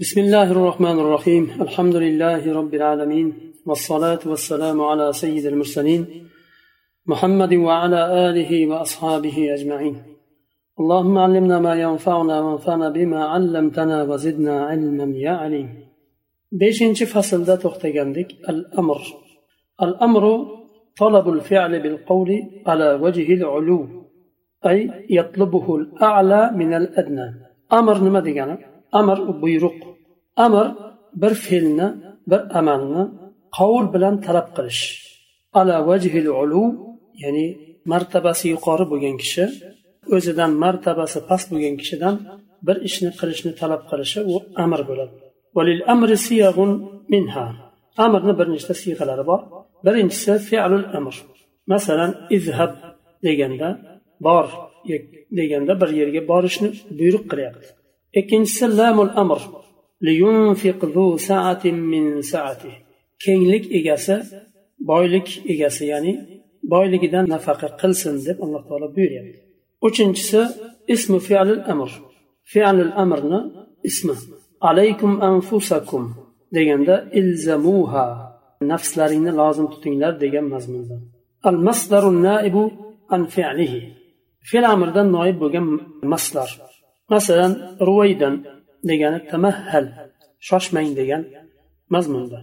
بسم الله الرحمن الرحيم. الحمد لله رب العالمين والصلاة والسلام على سيد المرسلين محمد وعلى آله وأصحابه أجمعين. اللهم علمنا ما ينفعنا وانفعنا بما علمتنا وزدنا علما يا عليم. beshinchi faslda to'xtagandik al amr al amru طلب الفعل بالقول على وجه العلو أي يطلبه الأعلى من الأدنى. أمر نما دegani amr buyruq. Amr bir fe'lni bir amalni qovul bilan talab qilish. Ala vajhil ulu ya'ni martabasi yuqori bo'lgan kishi o'zidan martabasi past bo'lgan kishidan bir ishni qilishni talab qilishi u amr bo'ladi. Amrni bir nechta siyqalari bor. Birinchisi fi'lul amr. Masalan izhab deganda bor deganda bir yerga borishni buyruq qilyapti. Ikkinchisi lamul amr kenglik egasi boylik egasi ya'ni boyligidan nafaqa qilsin deb alloh taolo buyuryapti uchinchisi ismi fi'lul amr fi'lul amrni ismi alaykum anfusakum deganda ilzamuha nafslaringni lozim tutinglar degan mazmunda al masdaru naibu an fi'lihi fe'l amrdan noib bo'lgan maslar masalan ruvaydan degani tamahhal shoshmang degan mazmunda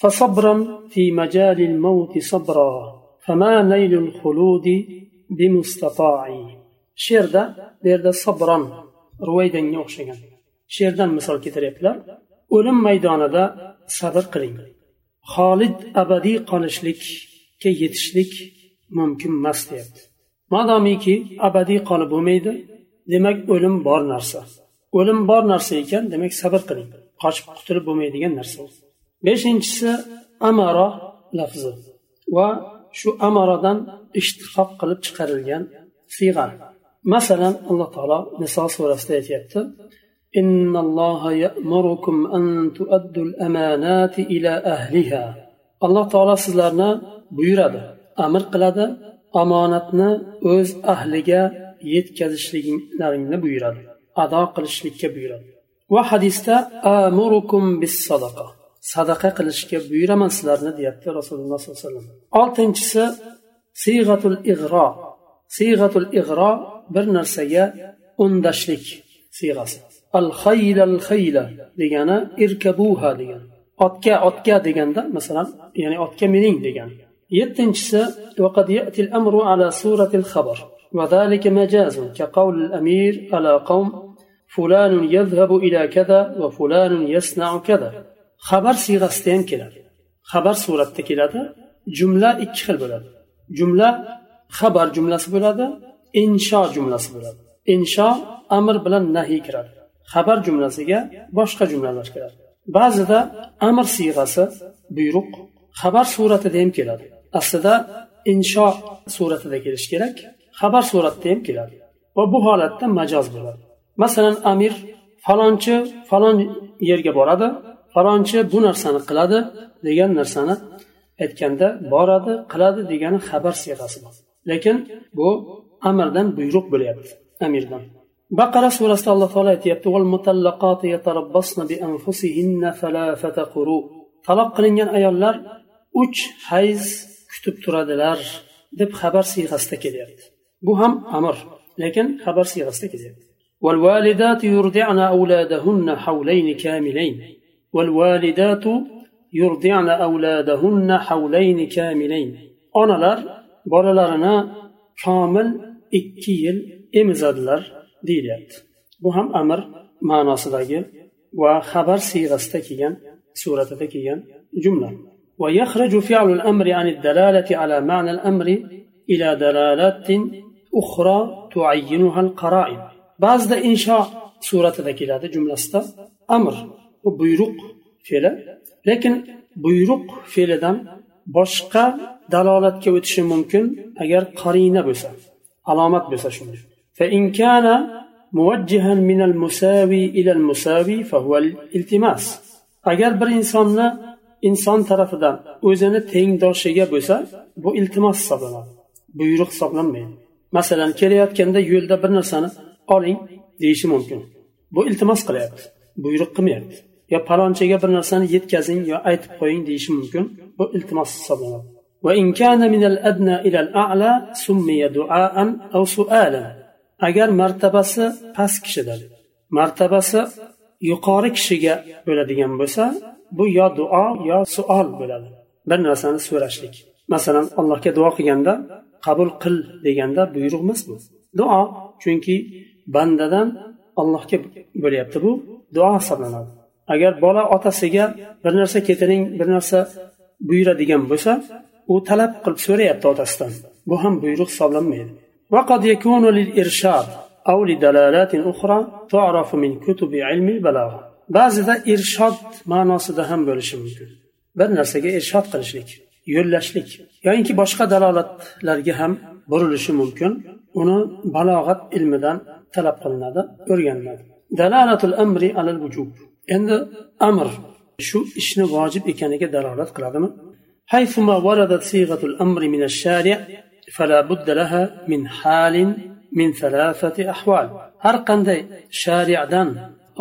فصبرا في مجال الموت صبرا فما نيل الخلود بمستطاع she'rda bu yerda sobron ruvaydanga o'xshagan she'rdan misol keltiryaptilar o'lim maydonida sabr qiling xolid abadiy qolishlikka yetishlik mumkin emas deyapti modomiki abadiy qolib bo'lmaydi demak o'lim bor narsa o'lim bor narsa ekan demak sabr qiling qochib qutulib bo'lmaydigan narsa beshinchisi amaro lafzi va shu amarodan ishtiqoq qilib chiqarilgan siyg'a masalan alloh taolo niso surasida aytyapti إن الله يأمركم أن تؤدوا الأمانات إلى أهلها الله تعالى sizlarni buyuradi amr qiladi omonatni o'z ahliga yetkazishliklaringni buyuradi ado qilishlikka buyuradi. Va hadisda amurukum bis sadaqa sadaqa qilishga buyuraman sizlarni deyapti rasululloh sollallohu alayhi vasallam. Oltinchisi siyg'atul ig'ro siyg'atul ig'ro bir narsaga undashlik siyg'asi. Al xayla al xayla degani irkabuha degan otga otga deganda masalan ya'ni otga mining degan yettinchisi وقد يأتي الأمر على سورة الخبر وذلك مجاز كقول الأمير على قوم فلان يذهب إلى كذا وفلان يصنع كذا خبر siyg'asida ham keladi xabar suratda keladi jumla ikki xil bo'ladi jumla xabar jumlasi bo'ladi insho jumlasi bo'ladi insho amr bilan nahiy kiradi xabar jumlasiga boshqa jumlalar kiradi ba'zida amr siyg'asi buyruq xabar suratida ham keladi aslida insho suratida kelishi kerak xabar suratda ham keladi va bu holatda majoz bo'ladi. Masalan amir falonchi falon yerga boradi falonchi bu narsani qiladi degan narsani aytganda boradi qiladi degani xabar siyg'asi bor. Lekin bu amirdan buyruq bo'lyapti amirdan. Baqara surasida alloh taolo aytyapti taloq qilingan ayollar uch hayz kutib turadilar deb xabar siyg'asida kelyapti. Bu ham amr lekin xabar siyg'asida kelyapti والوالدات يرضعن أولادهن حولين كاملين والوالدات يرضعن أولادهن حولين كاملين onalar bolalarini komil ikki yil emizadilar deyilyapti bu ham amr ma'nosidagi va xabar siyg'asida kelgan suratida kelgan jumla ويخرج فعل الأمر عن الدلالة على معنى الأمر إلى دلالات أخرى تعينها القرائن ba'zida insho suratida keladi jumlasida amr bu buyruq fe'li lekin buyruq fe'lidan boshqa dalolatga o'tishi mumkin agar qarina bo'lsa alomat bo'lsa shunday فإن كان موجها من المساوي إلى المساوي فهو الالتماس agar bir insonni inson tarafidan o'zini tengdoshiga bo'lsa bu iltimos hisoblanadi buyruq hisoblanmaydi masalan kelayotganda yo'lda bir narsani oling deyishi mumkin bu iltimos qilyapti buyruq qilmayapti yo palonchaga bir narsani yetkazing yo aytib qo'ying deyishi mumkin bu iltimos hisoblanadi وإن كان من الأدنى إلى الأعلى سمي دعاء أو سؤالا agar martabasi past kishidir martabasi yuqori kishiga bo'ladigan bo'lsa bu yo duo yo suol bo'ladi bir narsani so'rashlik masalan allohga duo qilganda qabul qil deganda buyruq emas bu duo chunki bandadan allohga bo'lyapti bu duo hisoblanadi agar bola otasiga bir narsa keltiring bir narsa buyuradigan bo'lsa u talab qilib so'rayapti otasidan bu ham buyruq hisoblanmaydi وقد يكون للإرشاد أو لدلالات أخرى تعرف من كتب علم البلاغة ba'zida irshod ma'nosida ham bo'lishi mumkin bir narsaga irshod qilishlik yo'llashlik yoinki boshqa dalolatlarga ham burilishi mumkin uni balog'at ilmidan talab qilinadi o'rganiladi dalalatul amri alal vujub endi amr shu ishni vojib ekaniga dalolat qiladimi حيثما وردت صيغة الأمر من الشارع فلا بد لها من حال من ثلاثة أحوال هر قندي شارع دان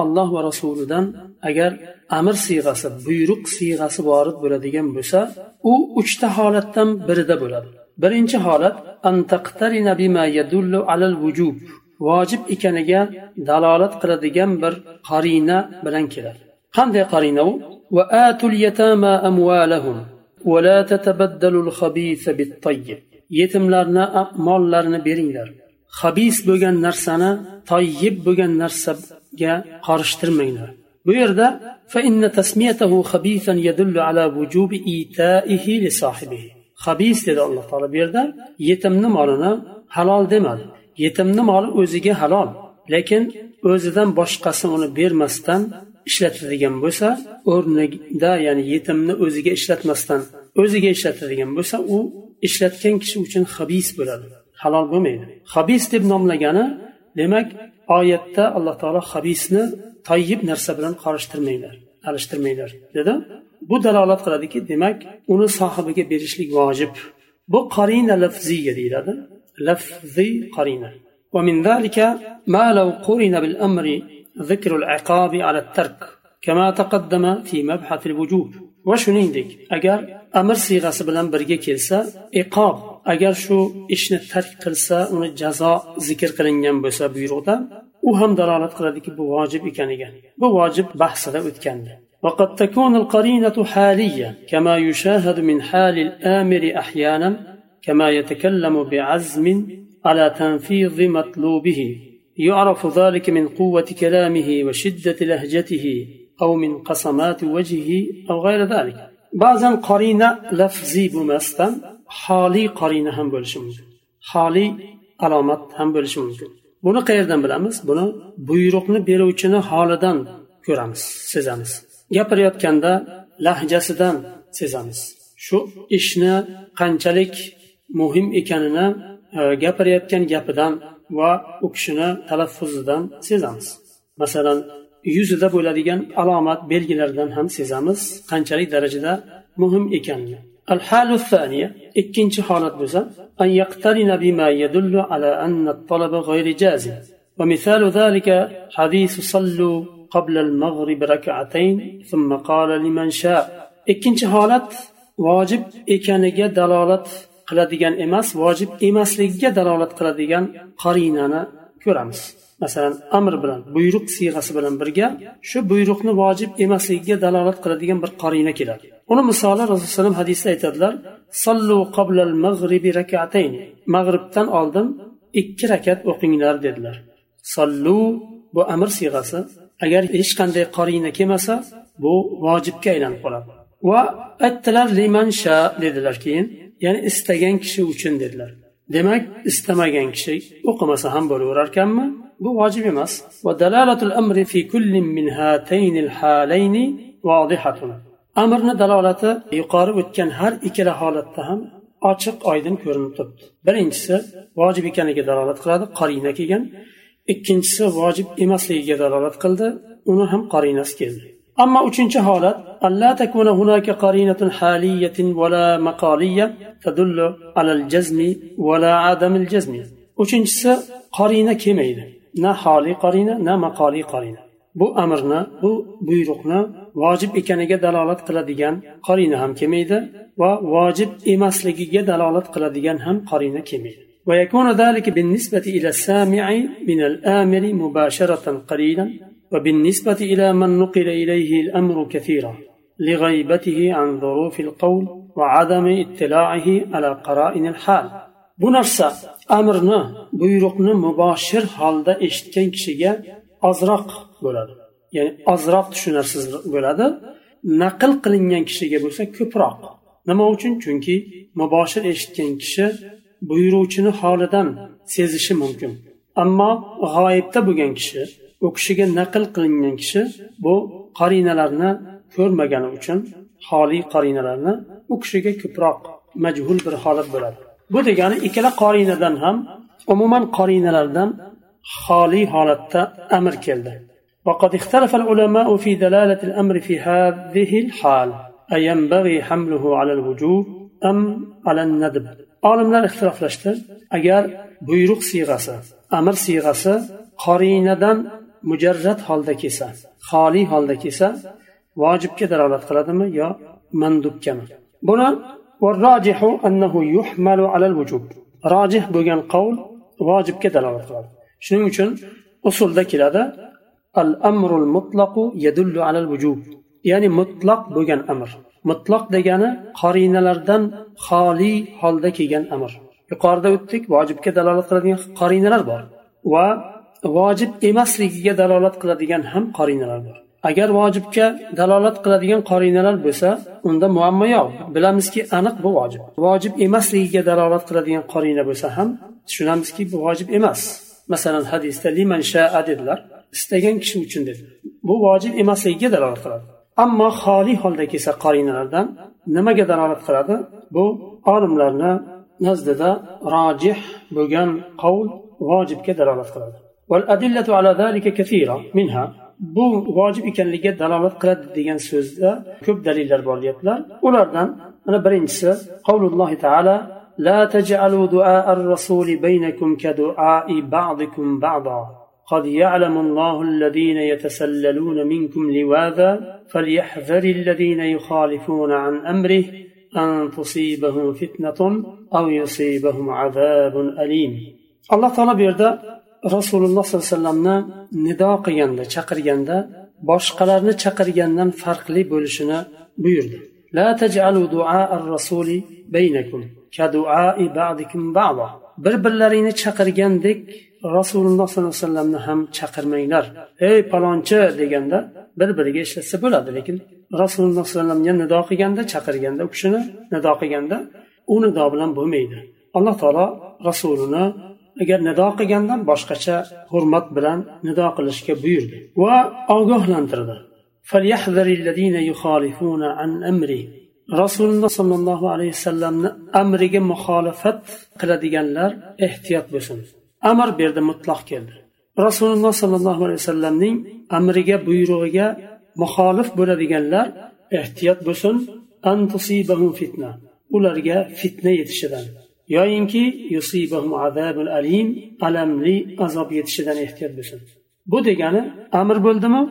alloh va rasulidan agar amr siyg'asi buyruq siyg'asi vorid bo'ladigan bo'lsa u uchta holatdan birida bo'ladi. Birinchi holat vojib ekaniga dalolat qiladigan bir qarina bilan keladi qanday qarina u? Yetimlarni mollarini beringlar. Habis bo'lgan narsani toyib bo'lgan narsaga qorishtirmanglar bu yerda habis dedi alloh taolo bu yerda yetimni molini halol demadi. Yetimni moli o'ziga halol lekin o'zidan boshqasi uni bermasdan ishlatadigan bo'lsa o'rnida ya'ni yetimni o'ziga ishlatmasdan o'ziga ishlatadigan bo'lsa u ishlatgan kishi uchun habis bo'ladi halol bo'lmaydi. Habis deb nomlagani demak oyatda alloh taolo habisni toyib narsa bilan qorishtirmanglar alishtirmanglar dedi bu dalolat qiladiki demak uni sohibiga berishlik vojib bu qarina lafziya deyiladi lafziy qarina ومن ذلك ما لو قرن بالأمر ذكر العقاب على الترك كما تقدم في مبحث الوجوب va shuningdek agar amr siyg'asi bilan birga kelsa iqob agar shu ishni tark qilsa uni jazo zikr qilingan bo'lsa buyruqda u ham dalolat qiladiki bu vojib ekaniga bu vojib bahsida o'tgandi. وقد تكون القرينة حالية كما يشاهد من حال الآمر أحيانا كما يتكلم بعزم على تنفيذ مطلوبه يعرف ذلك من قوة كلامه وشدة لهجته أو من قسمات وجهه أو غير ذلك بعضا قرينة لفظي بمستن حالي قرينة هم holiy alomat ham bo'lishi mumkin. Buni qayerdan bilamiz? Buni buyruqni beruvchini holidan ko'ramiz sezamiz. Gapirayotganda lahjasidan sezamiz. Shu ishni qanchalik muhim ekanini e, gapirayotgan gapidan va u kishini talaffuzidan sezamiz. Masalan yuzida bo'ladigan alomat belgilardan ham sezamiz qanchalik darajada muhim ekanini. الحال الثانية ikkinchi holat bo'lsa أن يقترن بما يدل على أن الطلب غير جازم ومثال ذلك حديث صلوا قبل المغرب ركعتين ثم قال لمن شاء ikkinchi holat vojib ekaniga dalolat qiladigan emas vojib emasligiga dalolat qiladigan qarinani ko'ramiz. Masalan amr bilan buyruq siyg'asi bilan birga shu buyruqni vojib emasligiga dalolat qiladigan bir qorina keladi. Uni misoli rasululloh alayhi hadisda aytadilar sollu qoblal mag'ribi rakatayn. Mag'ribdan oldin ikki rakat o'qinglar dedilar. Sollu bu amr siyg'asi agar hech qanday qorina kelmasa bu vojibga aylanib qoladi. Va aytdilar liman sha dedilar keyin ya'ni istagan kishi uchun dedilar. Demak istamagan kishi o'qimasa ham bo'laverarkanmi? Bu vojib emas. Amrni dalolati yuqori o'tgan har ikkala holatda ham ochiq oydin ko'rinib turibdi. Birinchisi vojib ekaniga dalolat qiladi qorina kelgan ikkinchisi vojib emasligiga dalolat qildi uni ham qorinasi keldi. أما uchinchi holat ألا تكون هناك قرينة حالية ولا مقالية تدل على الجزم ولا عدم الجزم uchinchisi qarina kelmaydi na holiy qarina na maqoliy qarina bu amrni bu buyruqni vojib ekaniga dalolat qiladigan qorina ham kelmaydi va vojib emasligiga dalolat qiladigan ham qorina kelmaydi ويكون ذلك بالنسبة إلى السامع من الآمر مباشرة قليلا وبالنسبة إلى من نقل إليه الأمر كثيرا لغيبته عن ظروف القول وعدم اطلاعه على قرائن الحال bu narsa amrni buyruqni muboshir holda eshitgan kishiga ozroq bo'ladi ya'ni ozroq tushunarsiz bo'ladi naql qilingan kishiga bo'lsa ko'proq nima uchun chunki muboshir eshitgan kishi buyuruvchini holidan sezishi mumkin ammo g'oyibda bo'lgan kishi u kishiga naql qilingan kishi bu qarinalarni ko'rmagani uchun holiy qarinalarni u kishiga ko'proq majhul bir holat bo'ladi bu degani ikkala qorinadan ham umuman qorinalardan xoliy holatda amr keldi وقد اختلف العلماء في دلالة الأمر في هذه الحال أينبغي حمله على الوجوب أم على الندب olimlar ixtiloflashdi agar buyruq siyg'asi amr siyg'asi qorinadan mujarrad holda kelsa xoli holda kelsa vojibga dalolat qiladimi yo mandubgami buni rojih bo'lgan qavl vojibga dalolat qiladi. Shuning uchun usulda keladi al amrul mutlaqu yadullu alal vujub ya'ni mutlaq bo'lgan amr. Mutloq degani qorinalardan xoli holda kelgan amr. Yuqorida o'tdik vojibga dalolat qiladigan qorinalar bor. Va vojib emasligiga dalolat qiladigan ham qorinalar bor. Agar vojibga dalolat qiladigan qorinalar bo'lsa unda muammo yo'q. Bilamizki aniq bu vojib. Vojib emasligiga dalolat qiladigan qorina bo'lsa ham tushunamizki bu vojib emas. Masalan hadisda liman shaa dedilar. Istagan kishi uchun dedi. Bu vojib emasligiga dalolat qiladi. Ammo xoli holda kelsa qorinalardan nimaga dalolat qiladi? Bu olimlarni nazdida rojih bo'lgan qovul vojibga dalolat qiladi. والأدلة على ذلك كثيرة. منها bu vojib ekanligiga dalolat qiladi degan so'zda ko'p dalillar bor deyaptilar ulardan mana birinchisi qavlullohi taala لا تجعلوا دعاء الرسول بينكم كدعاء بعضكم بعضا. قد يعلم الله الذين يتسللون منكم لواذا فليحذر الذين يخالفون عن امره ان تصيبهم فتنه أو يصيبهم عذاب اليم. الله تعالى بيردا rasululloh sollallohu alayhi vasallamni nido qilganda chaqirganda boshqalarni chaqirgandan farqli bo'lishini buyurdi لا تجعلوا دعاء الرسول بينكم كدعاء بعضكم بعضا bir birlaringni chaqirgandek rasululloh sollallohu alayhi vasallamni ham chaqirmanglar ey palonchi deganda bir biriga ishlatsa bo'ladi lekin rasululloh sallallohu alayhi vasallamga nido qilganda chaqirganda u kishini nido qilganda u nido bilan bo'lmaydi alloh taolo rasulini agar nido qilganda boshqacha hurmat bilan nido qilishga buyurdi. Va ogohlantirdi. Rasululloh sollallohu alayhi vasallamni amriga muxolifat qiladiganlar ehtiyot bo'lsin. Amr bu yerda mutloq keldi. Rasululloh sollallohu alayhi vasallamning amriga buyrug'iga muxolif bo'ladiganlar ehtiyot bo'lsin. Fitna. Ularga fitna yetishidan. yoyinki alim alamli azob yetishidan ehtiyot bo'lsin bu degani amr bo'ldimi?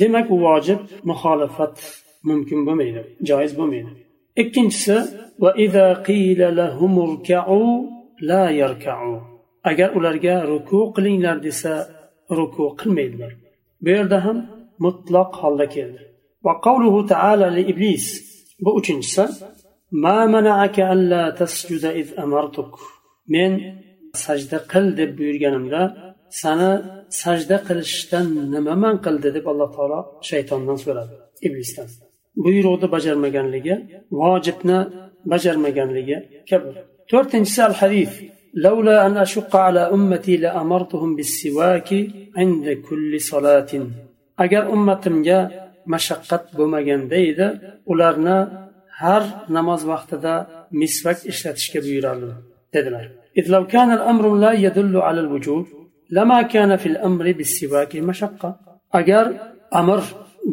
Demak u vojib muxolifat mumkin bo'lmaydi joiz bo'lmaydi. Ikkinchisi agar ularga ruku qilinglar desa ruku qilmaydilar. Bu yerda ham mutloq holda keldi. Va qavluhu taala li iblis. Bu uchinchisi men sajda qil deb buyurganimda sani sajda qilishdan nima man qildi deb alloh taolo shaytondan so'radi iblisdan buyruqni bajarmaganligi vojibni bajarmaganligi kabi to'rtinchisi al hadis لولا أن أشق على أمتي لأمرتهم بالسواك عند كل صلاة agar ummatimga mashaqqat bo'lmaganda edi ularni har namoz vaqtida misvak ishlatishga buyurardim dedilar إذ لو كان الأمر لا يدل على الوجوب لما كان في الأمر بالسواك مشقة أجر أمر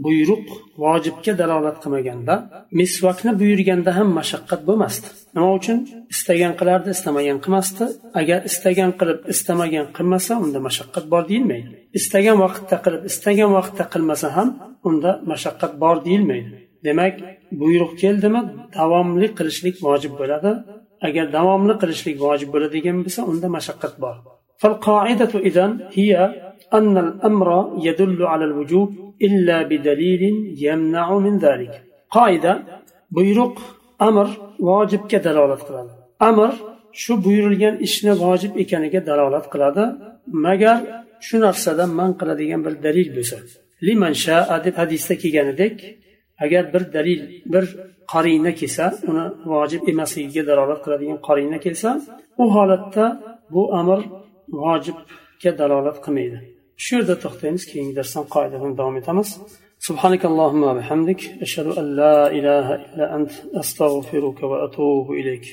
buyruq vojibga dalolat qilmaganda misvakni buyurganda ham mashaqqat bo'lmasdi nima uchun istagan qilardi istamagan qilmasdi agar istagan qilib istamagan qilmasa unda mashaqqat bor deyilmaydi istagan vaqtda qilib istagan vaqtda qilmasa ham unda mashaqqat bor deyilmaydi demak buyruq keldimi davomli qilishlik vojib bo'ladi agar davomli qilishlik vojib bo'ladigan bo'lsa unda mashaqqat bor فالقاعدة إذن هي أن الأمر يدل على الوجوب إلا بدليل يمنع من ذلك قاعدة buyruq amr vojibga dalolat qiladi amr shu buyurilgan ishni vojib ekaniga dalolat qiladi magar shu narsadan man qiladigan bir dalil bo'lsa liman shaa deb hadisda kelganidek agar bir dalil bir qarina kelsa uni vojib emasligiga dalolat qiladigan qarina kelsa u holatda bu amr vojibga dalolat qilmaydi shu yerda to'xtaymiz keyingi darsdan qoidadan davom etamiz سبحانك اللهم وبحمدك أشهد أن لا إله إلا أنت أستغفرك وأتوب إليك